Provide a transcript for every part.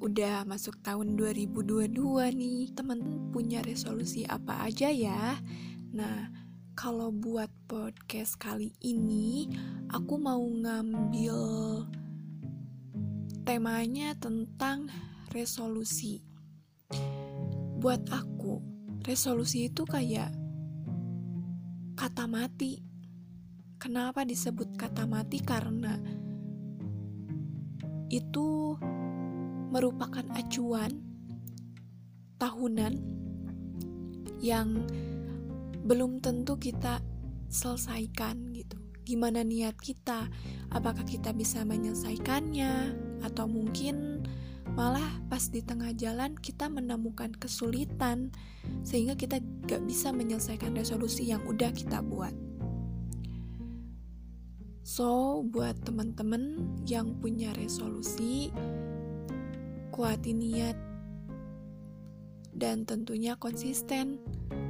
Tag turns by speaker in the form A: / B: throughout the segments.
A: Udah masuk tahun 2022 nih, teman punya resolusi apa aja ya? Nah, kalau buat podcast kali ini, aku mau ngambil temanya tentang resolusi. Buat aku, resolusi itu kayak kata mati. Kenapa disebut kata mati? Karena itu merupakan acuan tahunan yang belum tentu kita selesaikan gitu. Gimana niat kita? Apakah kita bisa menyelesaikannya atau mungkin malah pas di tengah jalan kita menemukan kesulitan sehingga kita gak bisa menyelesaikan resolusi yang udah kita buat. So, buat teman-teman yang punya resolusi, kuatin niat, dan tentunya konsisten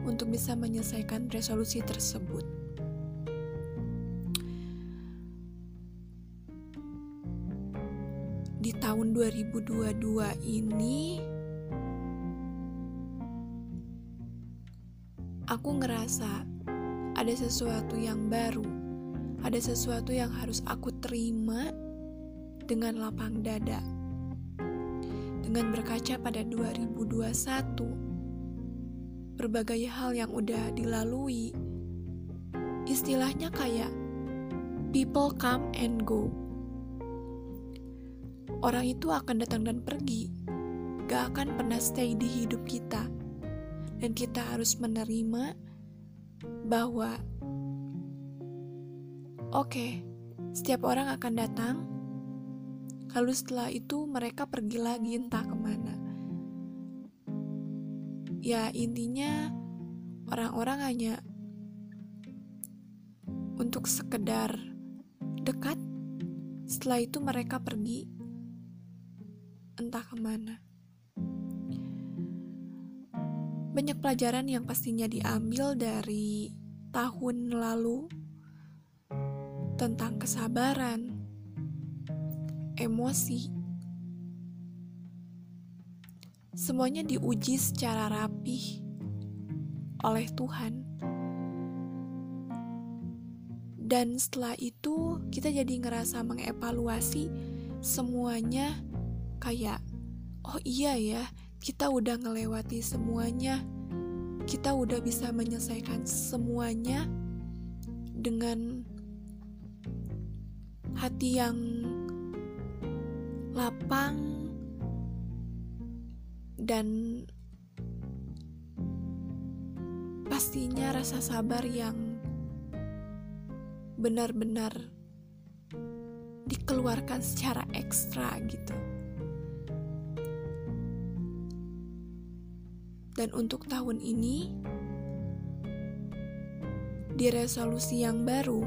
A: untuk bisa menyelesaikan resolusi tersebut. Di tahun 2022 ini, aku ngerasa ada sesuatu yang baru, ada sesuatu yang harus aku terima dengan lapang dada dengan berkaca pada 2021, berbagai hal yang udah dilalui, istilahnya kayak people come and go. Orang itu akan datang dan pergi, gak akan pernah stay di hidup kita. Dan kita harus menerima bahwa oke, okay, setiap orang akan datang, Lalu setelah itu mereka pergi lagi entah ke mana. Ya intinya orang-orang hanya untuk sekedar dekat. Setelah itu mereka pergi entah ke mana. Banyak pelajaran yang pastinya diambil dari tahun lalu tentang kesabaran, emosi. Semuanya diuji secara rapih oleh Tuhan. Dan setelah itu kita jadi ngerasa mengevaluasi semuanya kayak oh iya ya, kita udah ngelewati semuanya. Kita udah bisa menyelesaikan semuanya dengan hati yang lapang dan pastinya rasa sabar yang benar-benar dikeluarkan secara ekstra gitu. Dan untuk tahun ini di resolusi yang baru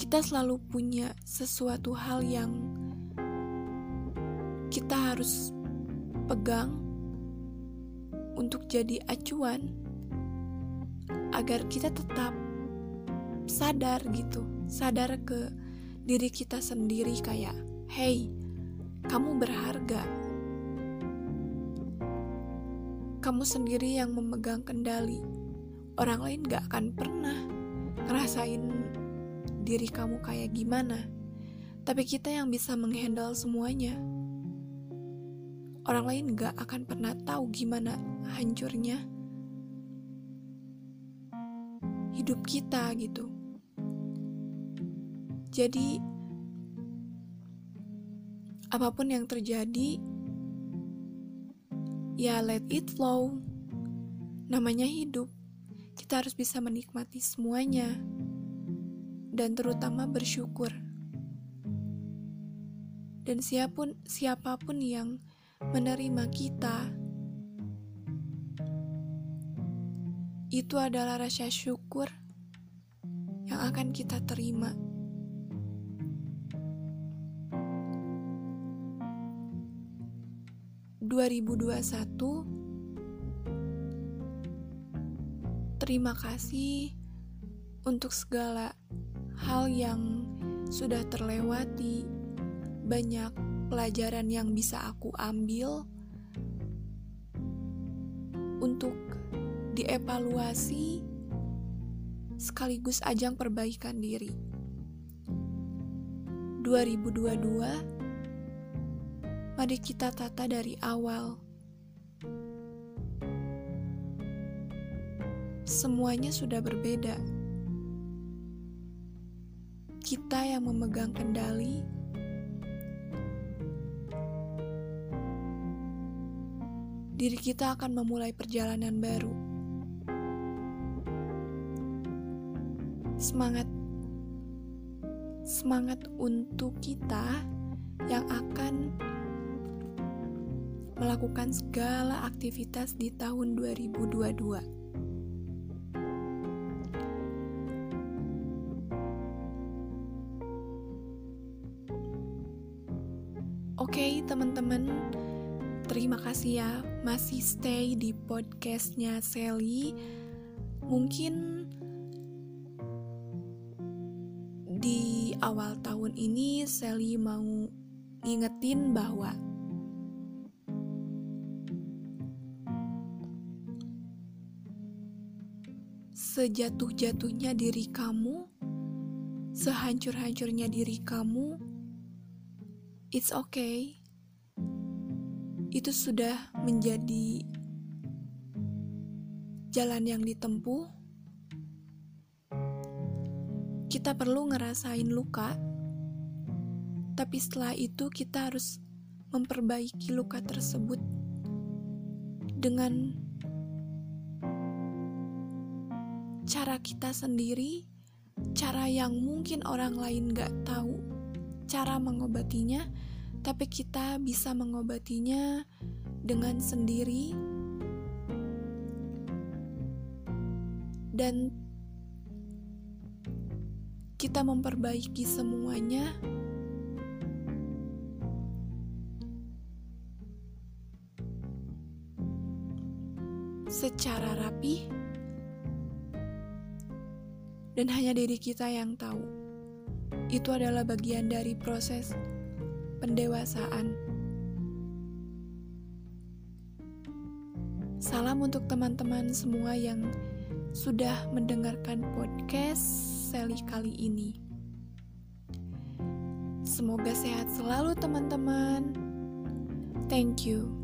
A: kita selalu punya sesuatu hal yang harus pegang untuk jadi acuan agar kita tetap sadar gitu, sadar ke diri kita sendiri kayak, "Hey, kamu berharga." Kamu sendiri yang memegang kendali. Orang lain gak akan pernah ngerasain diri kamu kayak gimana. Tapi kita yang bisa menghandle semuanya orang lain gak akan pernah tahu gimana hancurnya hidup kita gitu. Jadi, apa pun yang terjadi, ya let it flow. Namanya hidup, kita harus bisa menikmati semuanya, dan terutama bersyukur. Dan siapa pun, siapa pun yang menerima kita, itu adalah rasa syukur yang akan kita terima. Satu, terima kasih untuk segala hal yang sudah terlewati, banyak pelajaran yang bisa aku ambil untuk dievaluasi sekaligus ajang perbaikan diri. 2022 Mari kita tata dari awal. Semuanya sudah berbeda. Kita yang memegang kendali diri kita akan memulai perjalanan baru. Semangat, semangat untuk kita yang akan melakukan segala aktivitas di tahun 2022. Oke, okay, teman-teman, terima kasih ya masih stay di podcastnya Sally. Mungkin di awal tahun ini Sally mau ngingetin bahwa sejatuh-jatuhnya diri kamu, sehancur-hancurnya diri kamu, it's okay itu sudah menjadi jalan yang ditempuh. Kita perlu ngerasain luka, tapi setelah itu kita harus memperbaiki luka tersebut dengan cara kita sendiri, cara yang mungkin orang lain gak tahu, cara mengobatinya tapi kita bisa mengobatinya dengan sendiri. Dan kita memperbaiki semuanya. Secara rapi. Dan hanya diri kita yang tahu. Itu adalah bagian dari proses pendewasaan. Salam untuk teman-teman semua yang sudah mendengarkan podcast Sally kali ini. Semoga sehat selalu, teman-teman. Thank you.